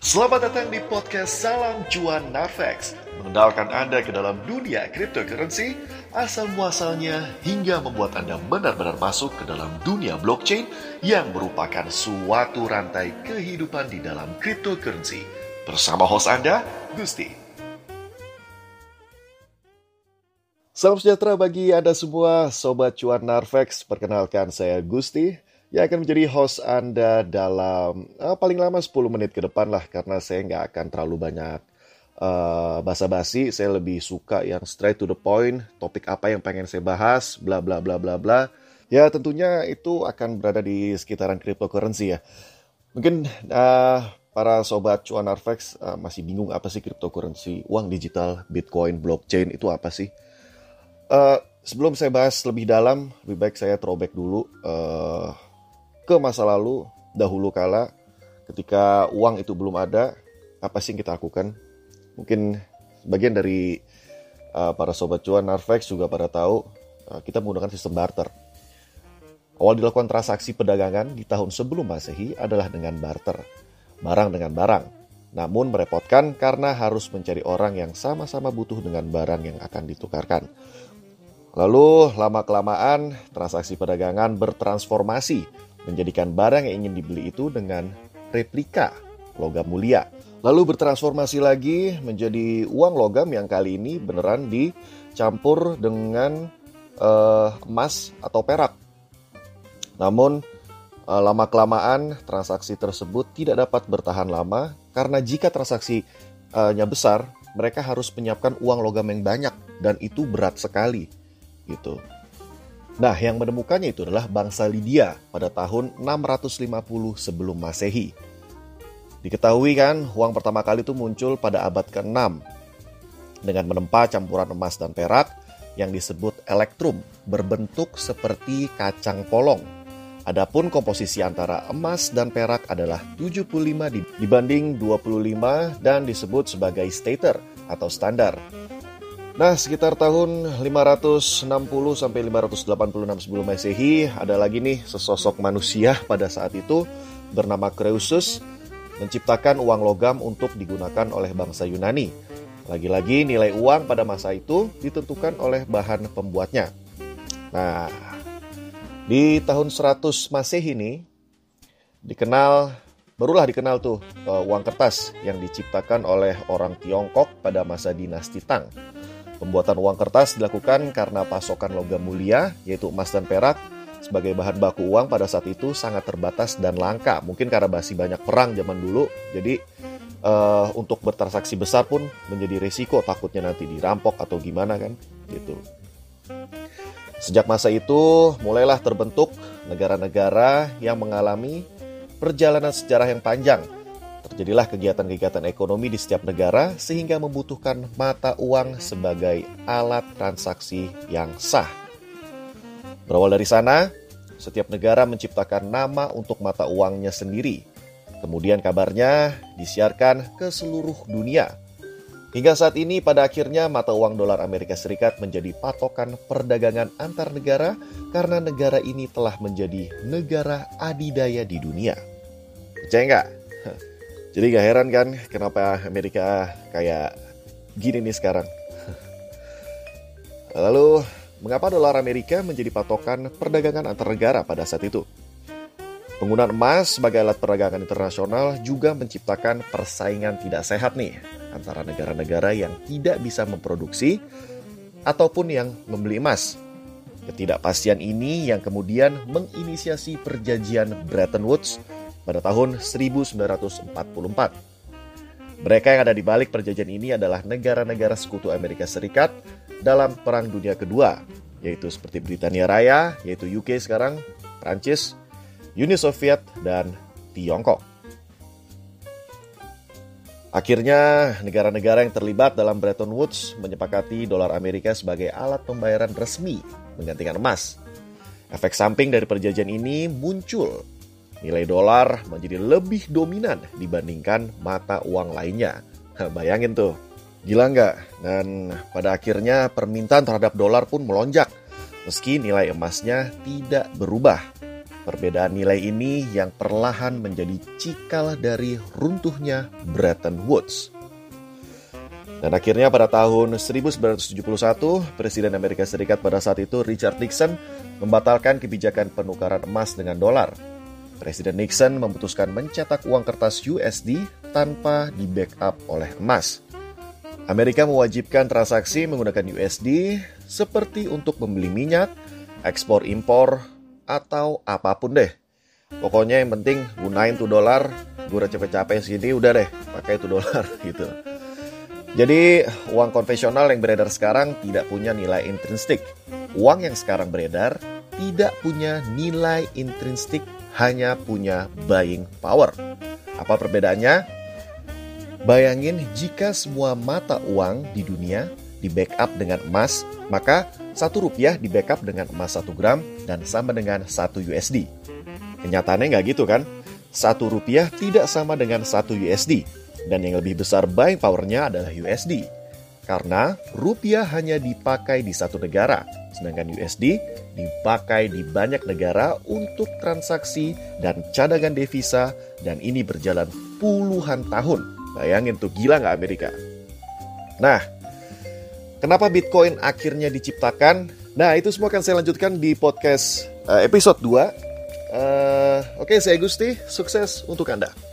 Selamat datang di podcast Salam Cuan Nafex. Mengenalkan Anda ke dalam dunia cryptocurrency Asal muasalnya hingga membuat Anda benar-benar masuk ke dalam dunia blockchain Yang merupakan suatu rantai kehidupan di dalam cryptocurrency. Bersama host Anda, Gusti. Salam sejahtera bagi Anda semua, Sobat Cuan Narvex. Perkenalkan saya Gusti yang akan menjadi host Anda dalam uh, paling lama 10 menit ke depan lah karena saya nggak akan terlalu banyak uh, basa-basi. Saya lebih suka yang straight to the point, topik apa yang pengen saya bahas, bla bla bla bla bla. Ya tentunya itu akan berada di sekitaran cryptocurrency ya. Mungkin uh, para sobat cuan Arvex uh, masih bingung apa sih cryptocurrency, uang digital, Bitcoin, blockchain itu apa sih? Uh, sebelum saya bahas lebih dalam, lebih baik saya throwback dulu. Uh, ke masa lalu dahulu kala ketika uang itu belum ada apa sih yang kita lakukan? Mungkin bagian dari uh, para sobat cuan Narvex juga pada tahu uh, kita menggunakan sistem barter. Awal dilakukan transaksi perdagangan di tahun sebelum masehi adalah dengan barter barang dengan barang. Namun merepotkan karena harus mencari orang yang sama-sama butuh dengan barang yang akan ditukarkan. Lalu, lama-kelamaan, transaksi perdagangan bertransformasi menjadikan barang yang ingin dibeli itu dengan replika logam mulia. Lalu bertransformasi lagi menjadi uang logam yang kali ini beneran dicampur dengan uh, emas atau perak. Namun uh, lama-kelamaan transaksi tersebut tidak dapat bertahan lama karena jika transaksinya besar, mereka harus menyiapkan uang logam yang banyak dan itu berat sekali gitu. Nah, yang menemukannya itu adalah bangsa Lydia pada tahun 650 sebelum Masehi. Diketahui kan, uang pertama kali itu muncul pada abad ke-6 dengan menempa campuran emas dan perak yang disebut elektrum, berbentuk seperti kacang polong. Adapun komposisi antara emas dan perak adalah 75 dibanding 25 dan disebut sebagai stater atau standar. Nah, sekitar tahun 560 sampai 586 sebelum Masehi ada lagi nih sesosok manusia pada saat itu bernama Creusus menciptakan uang logam untuk digunakan oleh bangsa Yunani. Lagi-lagi nilai uang pada masa itu ditentukan oleh bahan pembuatnya. Nah, di tahun 100 Masehi ini dikenal barulah dikenal tuh uh, uang kertas yang diciptakan oleh orang Tiongkok pada masa dinasti Tang. Pembuatan uang kertas dilakukan karena pasokan logam mulia, yaitu emas dan perak, sebagai bahan baku uang pada saat itu sangat terbatas dan langka. Mungkin karena masih banyak perang zaman dulu, jadi uh, untuk bertransaksi besar pun menjadi resiko takutnya nanti dirampok atau gimana kan, gitu. Sejak masa itu, mulailah terbentuk negara-negara yang mengalami perjalanan sejarah yang panjang – Terjadilah kegiatan-kegiatan ekonomi di setiap negara sehingga membutuhkan mata uang sebagai alat transaksi yang sah. Berawal dari sana, setiap negara menciptakan nama untuk mata uangnya sendiri. Kemudian kabarnya disiarkan ke seluruh dunia. Hingga saat ini pada akhirnya mata uang dolar Amerika Serikat menjadi patokan perdagangan antar negara karena negara ini telah menjadi negara adidaya di dunia. Percaya nggak? Jadi gak heran kan kenapa Amerika kayak gini nih sekarang. Lalu, mengapa dolar Amerika menjadi patokan perdagangan antar negara pada saat itu? Penggunaan emas sebagai alat perdagangan internasional juga menciptakan persaingan tidak sehat nih antara negara-negara yang tidak bisa memproduksi ataupun yang membeli emas. Ketidakpastian ini yang kemudian menginisiasi perjanjian Bretton Woods pada tahun 1944. Mereka yang ada di balik perjanjian ini adalah negara-negara sekutu Amerika Serikat dalam Perang Dunia Kedua, yaitu seperti Britania Raya, yaitu UK sekarang, Prancis, Uni Soviet, dan Tiongkok. Akhirnya, negara-negara yang terlibat dalam Bretton Woods menyepakati dolar Amerika sebagai alat pembayaran resmi menggantikan emas. Efek samping dari perjanjian ini muncul nilai dolar menjadi lebih dominan dibandingkan mata uang lainnya. Bayangin tuh, gila nggak? Dan pada akhirnya permintaan terhadap dolar pun melonjak, meski nilai emasnya tidak berubah. Perbedaan nilai ini yang perlahan menjadi cikal dari runtuhnya Bretton Woods. Dan akhirnya pada tahun 1971, Presiden Amerika Serikat pada saat itu Richard Nixon membatalkan kebijakan penukaran emas dengan dolar. Presiden Nixon memutuskan mencetak uang kertas USD tanpa di-backup oleh emas. Amerika mewajibkan transaksi menggunakan USD seperti untuk membeli minyak, ekspor impor, atau apa pun deh. Pokoknya yang penting gunain tuh dolar, gue udah capek-capek sini udah deh pakai tuh dolar gitu. Jadi, uang konvensional yang beredar sekarang tidak punya nilai intrinsik. Uang yang sekarang beredar tidak punya nilai intrinsik, hanya punya buying power. Apa perbedaannya? Bayangin jika semua mata uang di dunia di backup dengan emas, maka satu rupiah di backup dengan emas 1 gram dan sama dengan 1 USD. Kenyataannya nggak gitu kan? Satu rupiah tidak sama dengan satu USD dan yang lebih besar buying powernya adalah USD. Karena rupiah hanya dipakai di satu negara, sedangkan USD dipakai di banyak negara untuk transaksi dan cadangan devisa dan ini berjalan puluhan tahun. Bayangin tuh gila nggak Amerika? Nah, kenapa Bitcoin akhirnya diciptakan? Nah, itu semua akan saya lanjutkan di podcast uh, episode 2. Uh, Oke, okay, saya Gusti. Sukses untuk Anda.